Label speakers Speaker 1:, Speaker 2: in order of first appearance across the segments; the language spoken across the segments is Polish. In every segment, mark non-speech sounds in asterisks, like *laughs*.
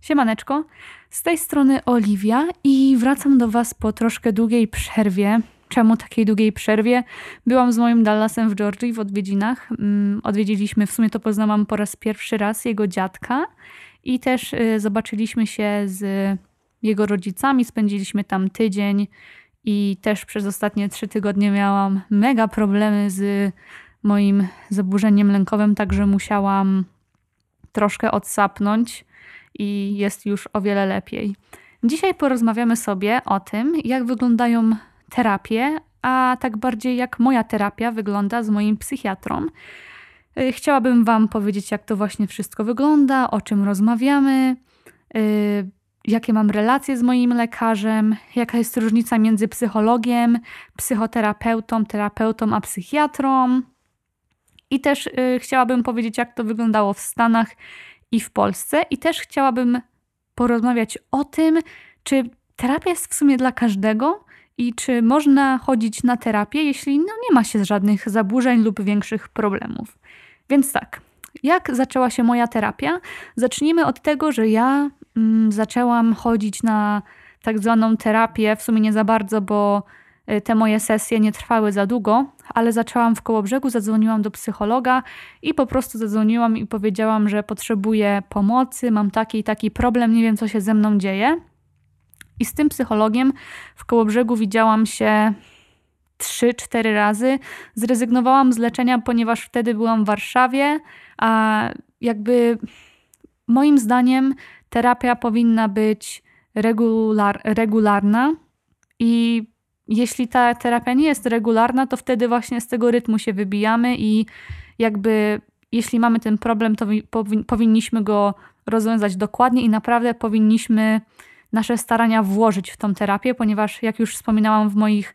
Speaker 1: Siemaneczko, z tej strony Oliwia i wracam do Was po troszkę długiej przerwie. Czemu takiej długiej przerwie? Byłam z moim Dallasem w Georgii w odwiedzinach. Mm, odwiedziliśmy, w sumie to poznałam po raz pierwszy raz jego dziadka i też y, zobaczyliśmy się z jego rodzicami. Spędziliśmy tam tydzień i też przez ostatnie trzy tygodnie miałam mega problemy z moim zaburzeniem lękowym, także musiałam troszkę odsapnąć i jest już o wiele lepiej. Dzisiaj porozmawiamy sobie o tym, jak wyglądają terapie, a tak bardziej jak moja terapia wygląda z moim psychiatrą. Y, chciałabym Wam powiedzieć, jak to właśnie wszystko wygląda, o czym rozmawiamy, y, jakie mam relacje z moim lekarzem, jaka jest różnica między psychologiem, psychoterapeutą, terapeutą a psychiatrą. I też y, chciałabym powiedzieć, jak to wyglądało w Stanach i w Polsce. I też chciałabym porozmawiać o tym, czy terapia jest w sumie dla każdego i czy można chodzić na terapię, jeśli no, nie ma się żadnych zaburzeń lub większych problemów. Więc tak, jak zaczęła się moja terapia? Zacznijmy od tego, że ja mm, zaczęłam chodzić na tak zwaną terapię, w sumie nie za bardzo, bo te moje sesje nie trwały za długo, ale zaczęłam w Kołobrzegu, zadzwoniłam do psychologa i po prostu zadzwoniłam i powiedziałam, że potrzebuję pomocy, mam taki i taki problem, nie wiem co się ze mną dzieje. I z tym psychologiem w Kołobrzegu widziałam się 3-4 razy. Zrezygnowałam z leczenia, ponieważ wtedy byłam w Warszawie, a jakby moim zdaniem terapia powinna być regular, regularna i jeśli ta terapia nie jest regularna, to wtedy właśnie z tego rytmu się wybijamy i jakby jeśli mamy ten problem, to powinniśmy go rozwiązać dokładnie i naprawdę powinniśmy nasze starania włożyć w tą terapię, ponieważ jak już wspominałam w moich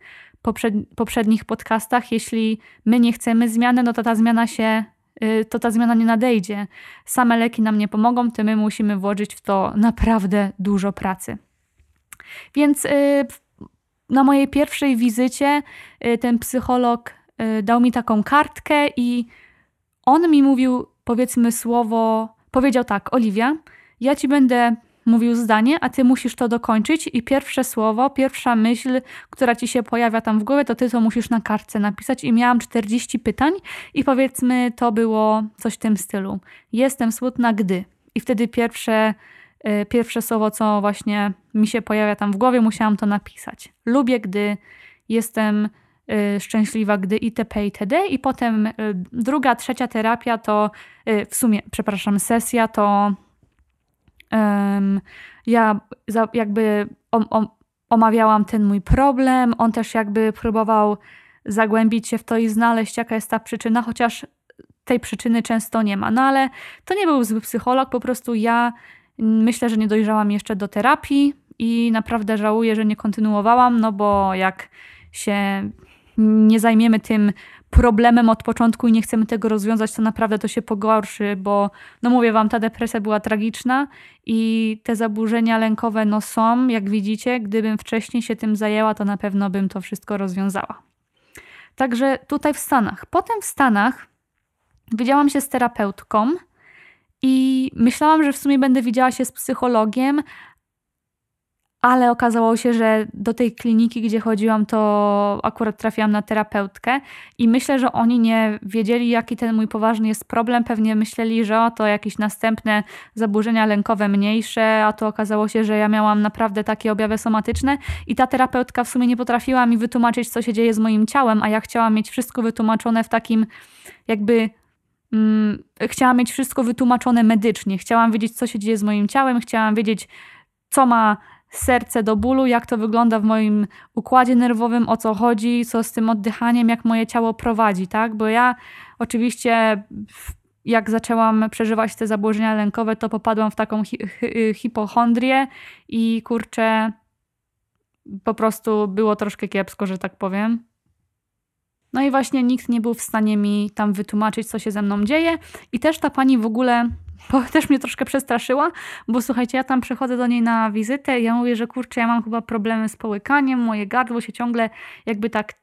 Speaker 1: poprzednich podcastach, jeśli my nie chcemy zmiany, no to ta zmiana się, y, to ta zmiana nie nadejdzie. Same leki nam nie pomogą, to my musimy włożyć w to naprawdę dużo pracy. Więc y, na mojej pierwszej wizycie y, ten psycholog dał mi taką kartkę i on mi mówił, powiedzmy słowo, powiedział tak: Oliwia, ja ci będę mówił zdanie, a ty musisz to dokończyć i pierwsze słowo, pierwsza myśl, która ci się pojawia tam w głowie, to ty to musisz na kartce napisać i miałam 40 pytań i powiedzmy to było coś w tym stylu. Jestem smutna, gdy. I wtedy pierwsze, pierwsze słowo, co właśnie mi się pojawia tam w głowie, musiałam to napisać. Lubię, gdy jestem y, szczęśliwa, gdy itp. itd. I potem y, druga, trzecia terapia to y, w sumie, przepraszam, sesja to ja jakby omawiałam ten mój problem, on też jakby próbował zagłębić się w to i znaleźć, jaka jest ta przyczyna, chociaż tej przyczyny często nie ma. No ale to nie był zły psycholog, po prostu ja myślę, że nie dojrzałam jeszcze do terapii i naprawdę żałuję, że nie kontynuowałam, no bo jak się nie zajmiemy tym problemem od początku i nie chcemy tego rozwiązać, to naprawdę to się pogorszy, bo no mówię wam, ta depresja była tragiczna i te zaburzenia lękowe no są, jak widzicie, gdybym wcześniej się tym zajęła, to na pewno bym to wszystko rozwiązała. Także tutaj w Stanach. Potem w Stanach widziałam się z terapeutką i myślałam, że w sumie będę widziała się z psychologiem, ale okazało się, że do tej kliniki, gdzie chodziłam, to akurat trafiłam na terapeutkę i myślę, że oni nie wiedzieli, jaki ten mój poważny jest problem. Pewnie myśleli, że to jakieś następne zaburzenia lękowe mniejsze, a to okazało się, że ja miałam naprawdę takie objawy somatyczne i ta terapeutka w sumie nie potrafiła mi wytłumaczyć, co się dzieje z moim ciałem, a ja chciałam mieć wszystko wytłumaczone w takim jakby mm, chciałam mieć wszystko wytłumaczone medycznie. Chciałam wiedzieć, co się dzieje z moim ciałem, chciałam wiedzieć, co ma serce do bólu, jak to wygląda w moim układzie nerwowym, o co chodzi, co z tym oddychaniem, jak moje ciało prowadzi, tak? Bo ja oczywiście jak zaczęłam przeżywać te zaburzenia lękowe, to popadłam w taką hi hi hipochondrię i kurczę, po prostu było troszkę kiepsko, że tak powiem. No i właśnie nikt nie był w stanie mi tam wytłumaczyć, co się ze mną dzieje. I też ta pani w ogóle bo *laughs* też mnie troszkę przestraszyła, bo słuchajcie, ja tam przychodzę do niej na wizytę i ja mówię, że kurczę, ja mam chyba problemy z połykaniem, moje gardło się ciągle jakby tak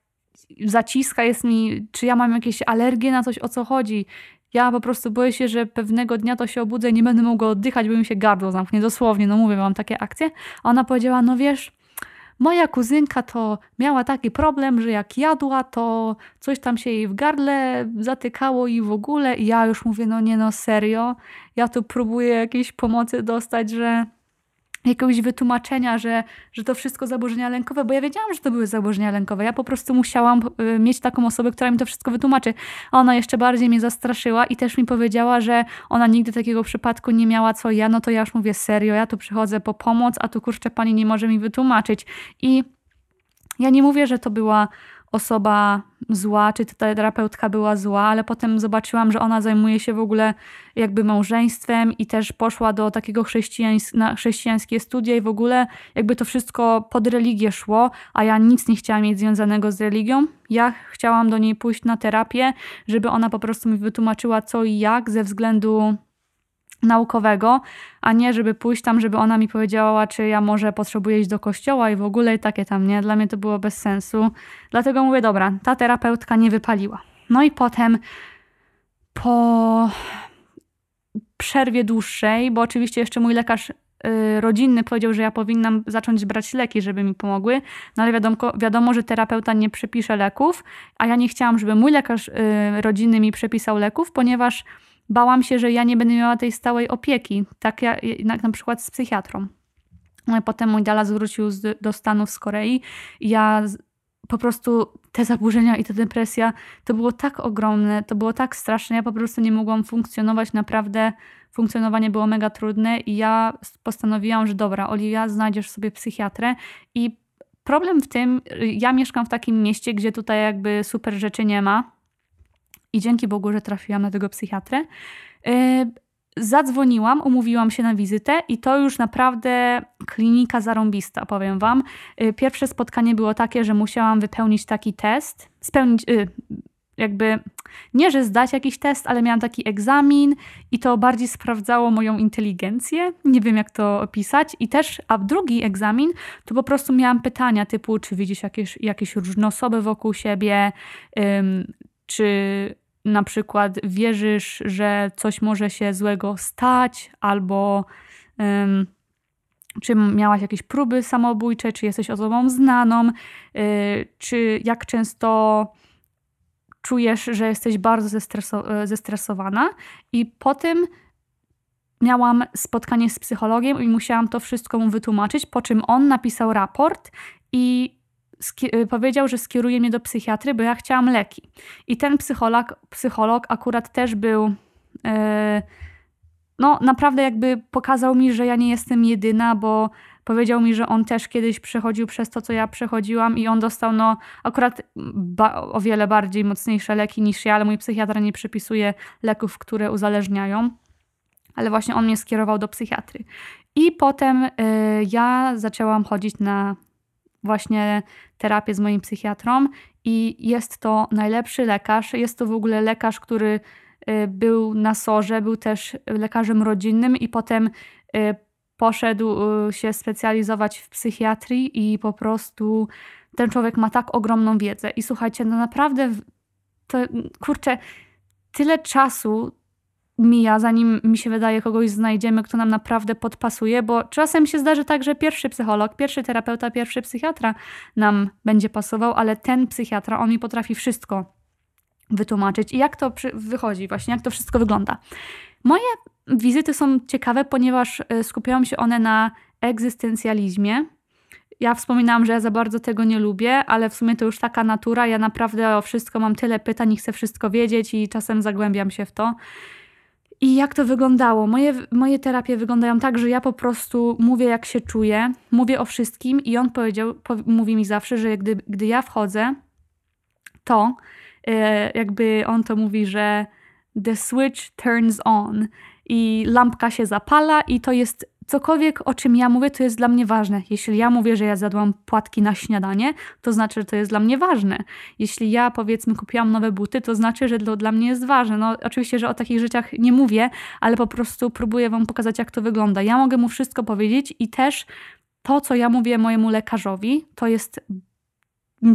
Speaker 1: zaciska, jest mi, czy ja mam jakieś alergie na coś, o co chodzi. Ja po prostu boję się, że pewnego dnia to się obudzę i nie będę mogła oddychać, bo mi się gardło zamknie, dosłownie, no mówię, mam takie akcje. A ona powiedziała, no wiesz, moja kuzynka to miała taki problem, że jak jadła, to coś tam się jej w gardle zatykało i w ogóle. I ja już mówię, no nie no, serio. Ja tu próbuję jakiejś pomocy dostać, że jakiegoś wytłumaczenia, że, że to wszystko zaburzenia lękowe, bo ja wiedziałam, że to były zaburzenia lękowe. Ja po prostu musiałam y, mieć taką osobę, która mi to wszystko wytłumaczy. A ona jeszcze bardziej mnie zastraszyła i też mi powiedziała, że ona nigdy takiego przypadku nie miała co ja. No to ja już mówię serio, ja tu przychodzę po pomoc, a tu kurczę pani nie może mi wytłumaczyć. I ja nie mówię, że to była osoba zła, czy ta terapeutka była zła, ale potem zobaczyłam, że ona zajmuje się w ogóle jakby małżeństwem i też poszła do takiego chrześcijańs na chrześcijańskie studia i w ogóle jakby to wszystko pod religię szło, a ja nic nie chciałam mieć związanego z religią. Ja chciałam do niej pójść na terapię, żeby ona po prostu mi wytłumaczyła co i jak ze względu naukowego, a nie żeby pójść tam, żeby ona mi powiedziała, czy ja może potrzebuję iść do kościoła i w ogóle i takie tam, nie? Dla mnie to było bez sensu. Dlatego mówię, dobra, ta terapeutka nie wypaliła. No i potem po przerwie dłuższej, bo oczywiście jeszcze mój lekarz y, rodzinny powiedział, że ja powinnam zacząć brać leki, żeby mi pomogły, no ale wiadomo, wiadomo, że terapeuta nie przepisze leków, a ja nie chciałam, żeby mój lekarz y, rodzinny mi przepisał leków, ponieważ bałam się, że ja nie będę miała tej stałej opieki, tak jak na przykład z psychiatrą. No potem mój Dala zwrócił z, do Stanów z Korei. Ja po prostu te zaburzenia i ta depresja to było tak ogromne, to było tak straszne. Ja po prostu nie mogłam funkcjonować. Naprawdę funkcjonowanie było mega trudne i ja postanowiłam, że dobra, Oliwia, znajdziesz sobie psychiatrę i problem w tym, ja mieszkam w takim mieście, gdzie tutaj jakby super rzeczy nie ma i dzięki Bogu, że trafiłam na tego psychiatrę. Yy, zadzwoniłam, umówiłam się na wizytę i to już naprawdę klinika zarąbista, powiem Wam. Yy, pierwsze spotkanie było takie, że musiałam wypełnić taki test, spełnić, yy, jakby nie, że zdać jakiś test, ale miałam taki egzamin i to bardziej sprawdzało moją inteligencję. Nie wiem, jak to opisać. I też, a drugi egzamin, to po prostu miałam pytania typu, czy widzisz jakieś, jakieś różne osoby wokół siebie, czy na przykład wierzysz, że coś może się złego stać, albo um, czy miałaś jakieś próby samobójcze, czy jesteś osobą znaną, y, czy jak często czujesz, że jesteś bardzo zestreso zestresowana. I potem miałam spotkanie z psychologiem i musiałam to wszystko mu wytłumaczyć, po czym on napisał raport i powiedział, że skieruje mnie do psychiatry, bo ja chciałam leki. I ten psycholog, psycholog akurat też był. Yy, no, naprawdę jakby pokazał mi, że ja nie jestem jedyna, bo powiedział mi, że on też kiedyś przechodził przez to, co ja przechodziłam, i on dostał, no, akurat o wiele bardziej mocniejsze leki niż ja, ale mój psychiatra nie przepisuje leków, które uzależniają. Ale właśnie on mnie skierował do psychiatry. I potem y, ja zaczęłam chodzić na właśnie terapię z moim psychiatrą i jest to najlepszy lekarz. Jest to w ogóle lekarz, który y, był na sorze, był też lekarzem rodzinnym i potem y, poszedł y, się specjalizować w psychiatrii i po prostu ten człowiek ma tak ogromną wiedzę. I słuchajcie, no naprawdę to kurczę, tyle czasu mija, zanim mi się wydaje, kogoś znajdziemy, kto nam naprawdę podpasuje, bo czasem się zdarzy tak, że pierwszy psycholog, pierwszy terapeuta, pierwszy psychiatra nam będzie pasował, ale ten psychiatra, on mi potrafi wszystko wytłumaczyć. I jak to wychodzi, właśnie, jak to wszystko wygląda. Moje wizyty są ciekawe, ponieważ e, skupiają się one na egzystencjalizmie. Ja wspominałam, że ja za bardzo tego nie lubię, ale w sumie to już taka natura. Ja naprawdę o wszystko mam tyle pytań i chcę wszystko wiedzieć, i czasem zagłębiam się w to. I jak to wyglądało? Moje, moje terapie wyglądają tak, że ja po prostu mówię, jak się czuję, mówię o wszystkim, i on powiedział, po, mówi mi zawsze, że gdy, gdy ja wchodzę, to e, jakby on to mówi, że the switch turns on i lampka się zapala, i to jest cokolwiek, o czym ja mówię, to jest dla mnie ważne. Jeśli ja mówię, że ja zjadłam płatki na śniadanie, to znaczy, że to jest dla mnie ważne. Jeśli ja, powiedzmy, kupiłam nowe buty, to znaczy, że to dla mnie jest ważne. No, oczywiście, że o takich rzeczach nie mówię, ale po prostu próbuję Wam pokazać, jak to wygląda. Ja mogę mu wszystko powiedzieć i też to, co ja mówię mojemu lekarzowi, to jest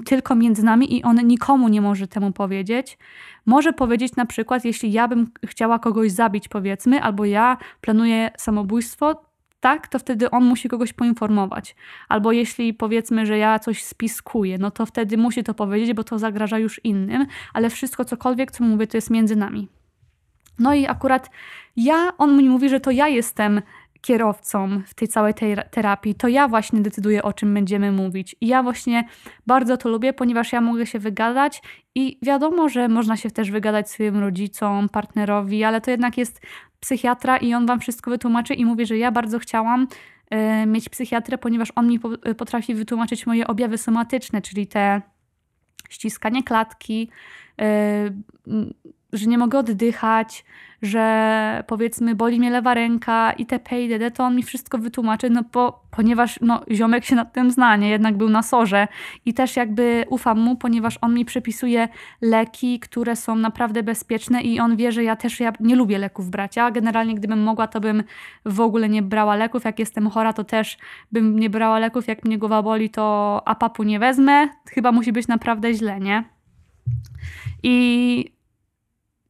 Speaker 1: tylko między nami i on nikomu nie może temu powiedzieć. Może powiedzieć na przykład, jeśli ja bym chciała kogoś zabić, powiedzmy, albo ja planuję samobójstwo, tak, to wtedy on musi kogoś poinformować. Albo jeśli powiedzmy, że ja coś spiskuję, no to wtedy musi to powiedzieć, bo to zagraża już innym, ale wszystko, cokolwiek, co mówię, to jest między nami. No i akurat ja, on mi mówi, że to ja jestem kierowcą w tej całej terapii, to ja właśnie decyduję, o czym będziemy mówić. I ja właśnie bardzo to lubię, ponieważ ja mogę się wygadać i wiadomo, że można się też wygadać swoim rodzicom, partnerowi, ale to jednak jest psychiatra i on wam wszystko wytłumaczy i mówię, że ja bardzo chciałam y, mieć psychiatrę, ponieważ on mi po, potrafi wytłumaczyć moje objawy somatyczne, czyli te ściskanie klatki, y, że nie mogę oddychać, że powiedzmy boli mnie lewa ręka itp. itd., to on mi wszystko wytłumaczy, no bo, ponieważ no, ziomek się nad tym zna, nie? Jednak był na sorze i też jakby ufam mu, ponieważ on mi przepisuje leki, które są naprawdę bezpieczne i on wie, że ja też ja nie lubię leków brać. Ja generalnie gdybym mogła, to bym w ogóle nie brała leków. Jak jestem chora, to też bym nie brała leków. Jak mnie głowa boli, to apapu nie wezmę. Chyba musi być naprawdę źle, nie? I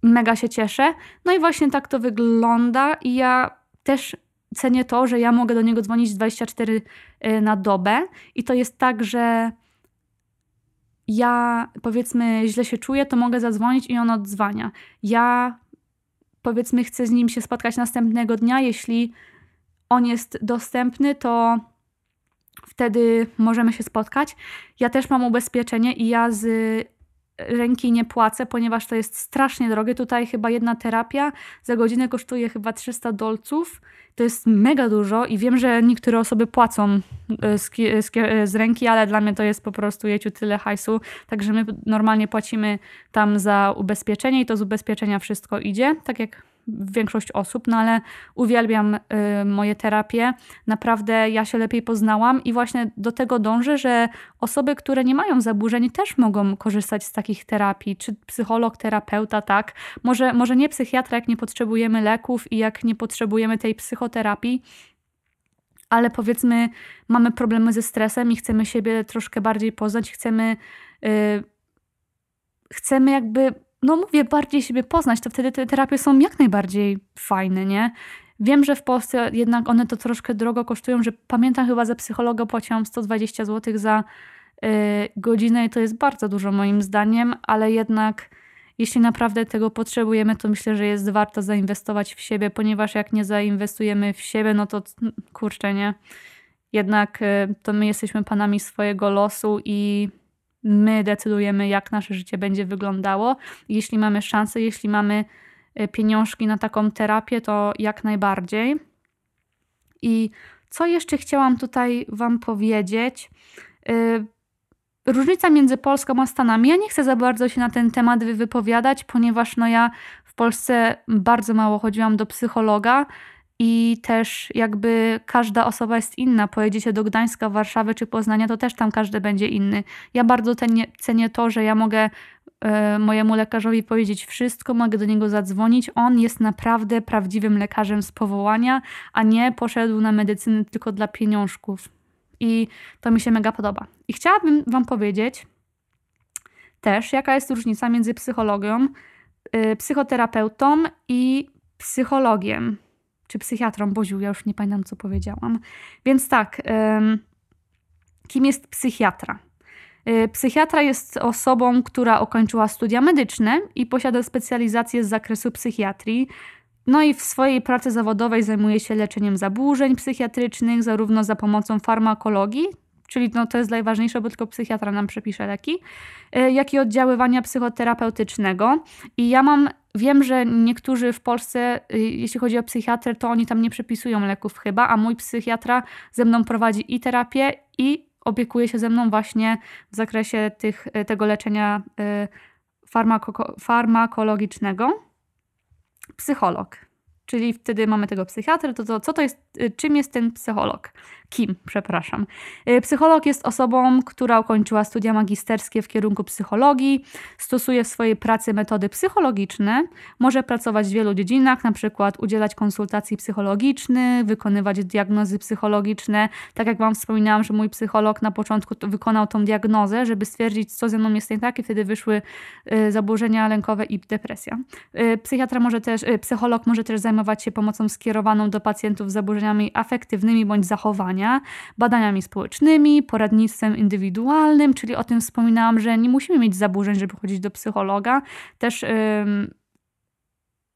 Speaker 1: mega się cieszę. No i właśnie tak to wygląda i ja też cenię to, że ja mogę do niego dzwonić 24 y, na dobę i to jest tak, że ja powiedzmy źle się czuję, to mogę zadzwonić i on odzwania. Ja powiedzmy chcę z nim się spotkać następnego dnia, jeśli on jest dostępny, to wtedy możemy się spotkać. Ja też mam ubezpieczenie i ja z ręki nie płacę, ponieważ to jest strasznie drogie. Tutaj chyba jedna terapia za godzinę kosztuje chyba 300 dolców. To jest mega dużo i wiem, że niektóre osoby płacą e, z, z, z ręki, ale dla mnie to jest po prostu jeciu tyle hajsu. Także my normalnie płacimy tam za ubezpieczenie i to z ubezpieczenia wszystko idzie, tak jak większość osób, no ale uwielbiam y, moje terapie. Naprawdę ja się lepiej poznałam i właśnie do tego dążę, że osoby, które nie mają zaburzeń, też mogą korzystać z takich terapii, czy psycholog, terapeuta, tak. Może, może nie psychiatra, jak nie potrzebujemy leków i jak nie potrzebujemy tej psychoterapii, ale powiedzmy, mamy problemy ze stresem i chcemy siebie troszkę bardziej poznać, chcemy. Yy, chcemy jakby no mówię, bardziej siebie poznać, to wtedy te terapie są jak najbardziej fajne, nie? Wiem, że w Polsce jednak one to troszkę drogo kosztują, że pamiętam chyba za psychologa płaciłam 120 zł za yy, godzinę i to jest bardzo dużo moim zdaniem, ale jednak jeśli naprawdę tego potrzebujemy, to myślę, że jest warto zainwestować w siebie, ponieważ jak nie zainwestujemy w siebie, no to kurczę, nie? Jednak yy, to my jesteśmy panami swojego losu i my decydujemy, jak nasze życie będzie wyglądało. Jeśli mamy szansę, jeśli mamy e, pieniążki na taką terapię, to jak najbardziej. I co jeszcze chciałam tutaj Wam powiedzieć? E, różnica między Polską a Stanami. Ja nie chcę za bardzo się na ten temat wypowiadać, ponieważ no ja w Polsce bardzo mało chodziłam do psychologa i też jakby każda osoba jest inna. Pojedziecie do Gdańska, Warszawy czy Poznania, to też tam każdy będzie inny. Ja bardzo cenię, cenię to, że ja mogę y, mojemu lekarzowi powiedzieć wszystko, mogę do niego zadzwonić. On jest naprawdę prawdziwym lekarzem z powołania, a nie poszedł na medycynę tylko dla pieniążków. I to mi się mega podoba. I chciałabym Wam powiedzieć też, jaka jest różnica między psychologią, y, psychoterapeutą i psychologiem czy psychiatrą, Boziu, ja już nie pamiętam, co powiedziałam. Więc tak, kim jest psychiatra? Y, psychiatra jest osobą, która ukończyła studia medyczne i posiada specjalizację z zakresu psychiatrii. No i w swojej pracy zawodowej zajmuje się leczeniem zaburzeń psychiatrycznych, zarówno za pomocą farmakologii, czyli no, to jest najważniejsze, bo tylko psychiatra nam przepisze leki, y, jak i oddziaływania psychoterapeutycznego. I ja mam Wiem, że niektórzy w Polsce, y, jeśli chodzi o psychiatrę, to oni tam nie przepisują leków chyba, a mój psychiatra ze mną prowadzi i terapię, i opiekuje się ze mną właśnie w zakresie tych, y, tego leczenia y, farmako farmakologicznego. Psycholog. czyli wtedy mamy tego psychiatry, to, to co to jest, czym jest ten psycholog? Kim, przepraszam. Y, psycholog jest osobą, która ukończyła studia magisterskie w kierunku psychologii, stosuje w swojej pracy metody psychologiczne, może pracować w wielu dziedzinach, na przykład udzielać konsultacji psychologicznych, wykonywać diagnozy psychologiczne. Tak jak Wam wspominałam, że mój psycholog na początku wykonał tą diagnozę, żeby stwierdzić, co ze mną jest nie tak i wtedy wyszły y, zaburzenia lękowe i depresja. Psychiatra może też, psycholog może też zajmować się pomocą skierowaną do pacjentów z zaburzeniami afektywnymi bądź badaniami społecznymi, poradnictwem indywidualnym, czyli o tym wspominałam, że nie musimy mieć zaburzeń, żeby chodzić do psychologa. Też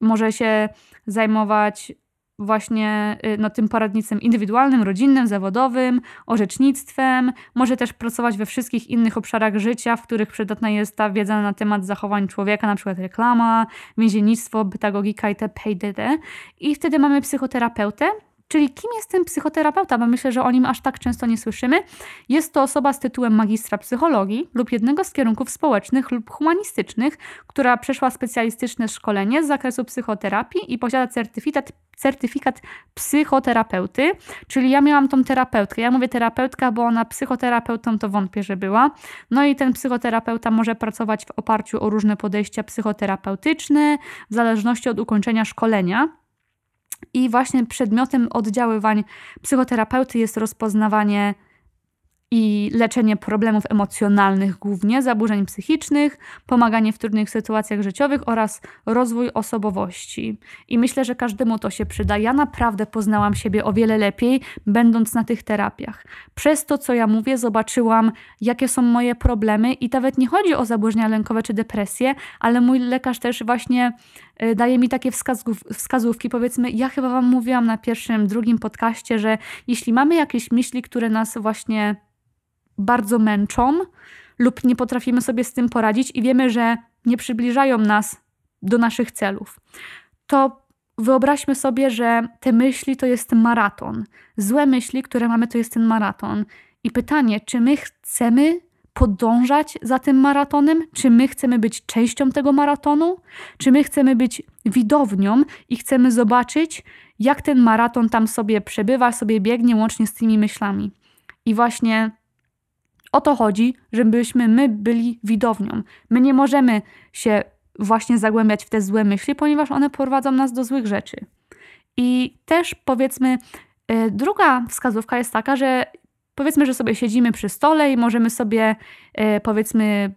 Speaker 1: może się zajmować właśnie y, no, tym poradnictwem indywidualnym, rodzinnym, zawodowym, orzecznictwem. Może też pracować we wszystkich innych obszarach życia, w których przydatna jest ta wiedza na temat zachowań człowieka, na przykład reklama, więziennictwo, pedagogika itp. itd. I wtedy mamy psychoterapeutę, Czyli kim jest ten psychoterapeuta? Bo myślę, że o nim aż tak często nie słyszymy. Jest to osoba z tytułem magistra psychologii lub jednego z kierunków społecznych lub humanistycznych, która przeszła specjalistyczne szkolenie z zakresu psychoterapii i posiada certyfikat certyfikat psychoterapeuty, czyli ja miałam tą terapeutkę. Ja mówię terapeutka, bo ona psychoterapeutą to wątpię, że była. No i ten psychoterapeuta może pracować w oparciu o różne podejścia psychoterapeutyczne, w zależności od ukończenia szkolenia. I właśnie przedmiotem oddziaływań psychoterapeuty jest rozpoznawanie i leczenie problemów emocjonalnych, głównie zaburzeń psychicznych, pomaganie w trudnych sytuacjach życiowych oraz rozwój osobowości. I myślę, że każdemu to się przyda. Ja naprawdę poznałam siebie o wiele lepiej, będąc na tych terapiach. Przez to, co ja mówię, zobaczyłam, jakie są moje problemy, i nawet nie chodzi o zaburzenia lękowe czy depresję, ale mój lekarz też właśnie daje mi takie wskazówki. Powiedzmy, ja chyba Wam mówiłam na pierwszym, drugim podcaście, że jeśli mamy jakieś myśli, które nas właśnie bardzo męczą lub nie potrafimy sobie z tym poradzić i wiemy, że nie przybliżają nas do naszych celów, to wyobraźmy sobie, że te myśli to jest maraton. Złe myśli, które mamy, to jest ten maraton. I pytanie, czy my chcemy podążać za tym maratonem? Czy my chcemy być częścią tego maratonu? Czy my chcemy być widownią i chcemy zobaczyć, jak ten maraton tam sobie przebywa, sobie biegnie łącznie z tymi myślami? I właśnie o to chodzi, żebyśmy my byli widownią. My nie możemy się właśnie zagłębiać w te złe myśli, ponieważ one prowadzą nas do złych rzeczy. I też powiedzmy, e, druga wskazówka jest taka, że powiedzmy, że sobie siedzimy przy stole i możemy sobie e, powiedzmy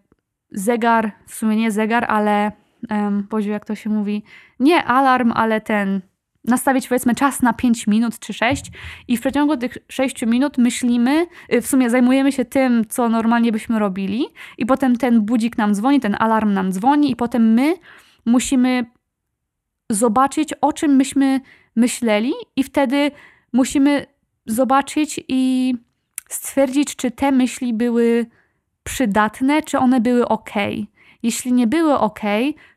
Speaker 1: zegar, w sumie nie zegar, ale um, jak to się mówi, nie alarm, ale ten nastawić powiedzmy czas na 5 minut czy 6 i w przeciągu tych 6 minut myślimy, y, w sumie zajmujemy się tym, co normalnie byśmy robili i potem ten budzik nam dzwoni, ten alarm nam dzwoni i potem my musimy zobaczyć, o czym myśmy myśleli i wtedy musimy zobaczyć i stwierdzić, czy te myśli były przydatne, czy one były ok. Jeśli nie były ok,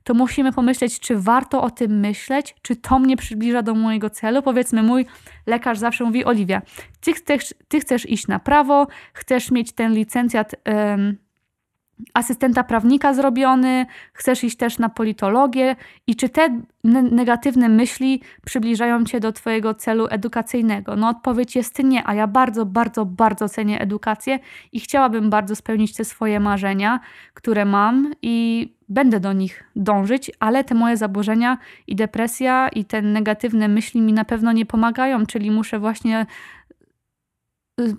Speaker 1: to musimy pomyśleć, czy warto o tym myśleć, czy to mnie przybliża do mojego celu. Powiedzmy, mój lekarz zawsze mówi: Oliwia, ty chcesz, ty chcesz iść na prawo, chcesz mieć ten licencjat. Asystenta prawnika zrobiony, chcesz iść też na politologię i czy te negatywne myśli przybliżają cię do twojego celu edukacyjnego? No odpowiedź jest nie, a ja bardzo, bardzo, bardzo cenię edukację i chciałabym bardzo spełnić te swoje marzenia, które mam i będę do nich dążyć, ale te moje zaburzenia i depresja i te negatywne myśli mi na pewno nie pomagają, czyli muszę właśnie y,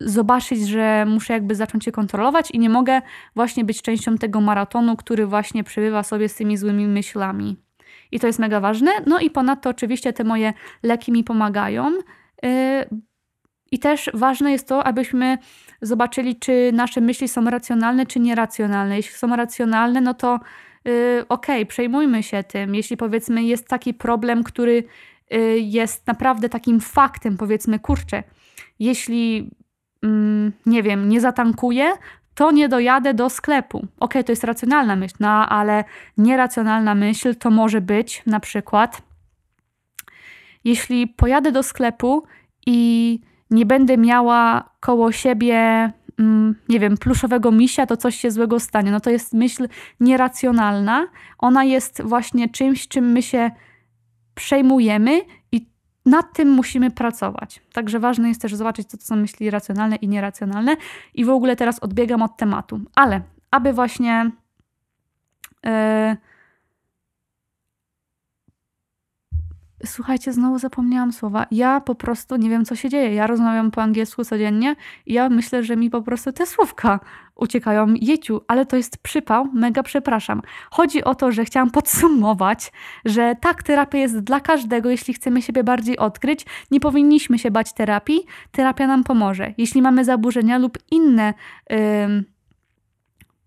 Speaker 1: zobaczyć, że muszę jakby zacząć się kontrolować i nie mogę właśnie być częścią tego maratonu, który właśnie przebywa sobie z tymi złymi myślami. I to jest mega ważne. No i ponadto oczywiście te moje leki mi pomagają. Yy, I też ważne jest to, abyśmy zobaczyli, czy nasze myśli są racjonalne, czy nieracjonalne. Jeśli są racjonalne, no to yy, okej, okay, przejmujmy się tym. Jeśli powiedzmy jest taki problem, który yy, jest naprawdę takim faktem, powiedzmy, kurczę, jeśli mm, nie wiem, nie zatankuję, to nie dojadę do sklepu. Ok, to jest racjonalna myśl, no ale nieracjonalna myśl to może być na przykład, jeśli pojadę do sklepu i nie będę miała koło siebie, mm, nie wiem, pluszowego misia, to coś się złego stanie. No to jest myśl nieracjonalna. Ona jest właśnie czymś, czym my się przejmujemy i nad tym musimy pracować. Także ważne jest też zobaczyć, co to są myśli racjonalne i nieracjonalne. I w ogóle teraz odbiegam od tematu. Ale aby właśnie. Yy, Słuchajcie, znowu zapomniałam słowa. Ja po prostu nie wiem, co się dzieje. Ja rozmawiam po angielsku codziennie i ja myślę, że mi po prostu te słówka uciekają. Jeciu, ale to jest przypał, mega przepraszam. Chodzi o to, że chciałam podsumować, że tak, terapia jest dla każdego. Jeśli chcemy siebie bardziej odkryć, nie powinniśmy się bać terapii. Terapia nam pomoże. Jeśli mamy zaburzenia lub inne... Yy,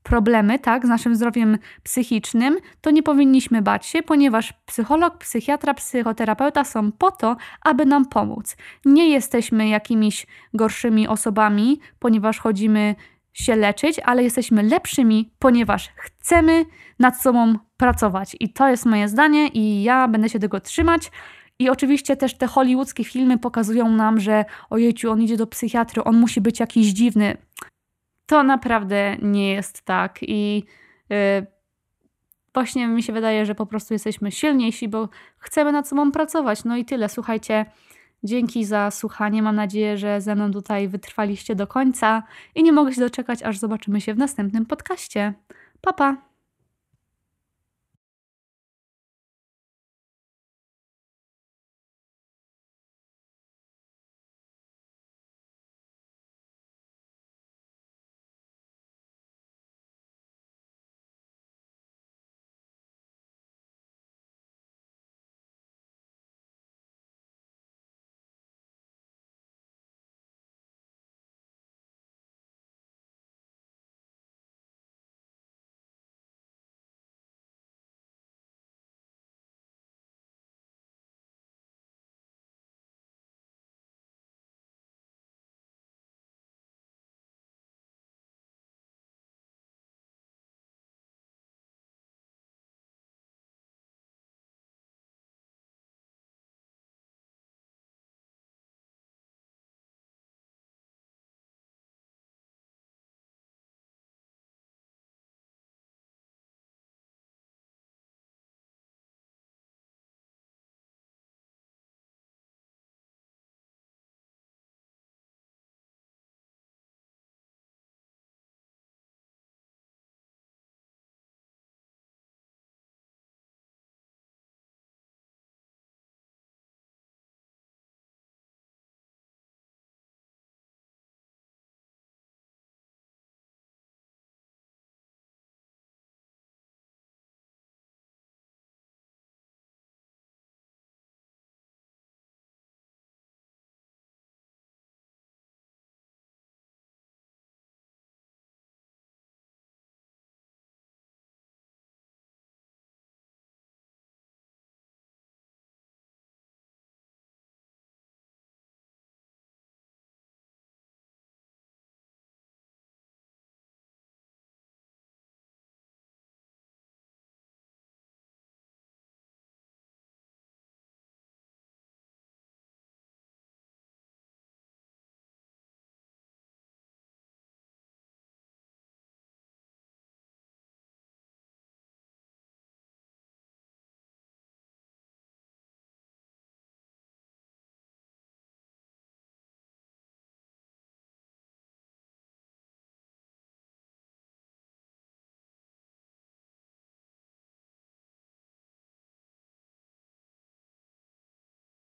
Speaker 1: problemy, tak, z naszym zdrowiem psychicznym, to nie powinniśmy bać się, ponieważ psycholog, psychiatra, psychoterapeuta są po to, aby nam pomóc. Nie jesteśmy jakimiś gorszymi osobami, ponieważ chodzimy się leczyć, ale jesteśmy lepszymi, ponieważ chcemy nad sobą pracować. I to jest moje zdanie, i ja będę się tego trzymać. I oczywiście też te hollywoodzkie filmy pokazują nam, że ojejciu, on idzie do psychiatry, on musi być jakiś dziwny to naprawdę nie jest tak. I yy, właśnie mi się wydaje, że po prostu jesteśmy silniejsi, bo chcemy nad sobą pracować. No i tyle. Słuchajcie, dzięki za słuchanie. Mam nadzieję, że ze mną tutaj wytrwaliście do końca i nie mogę się doczekać, aż zobaczymy się w następnym podcaście. Pa, pa!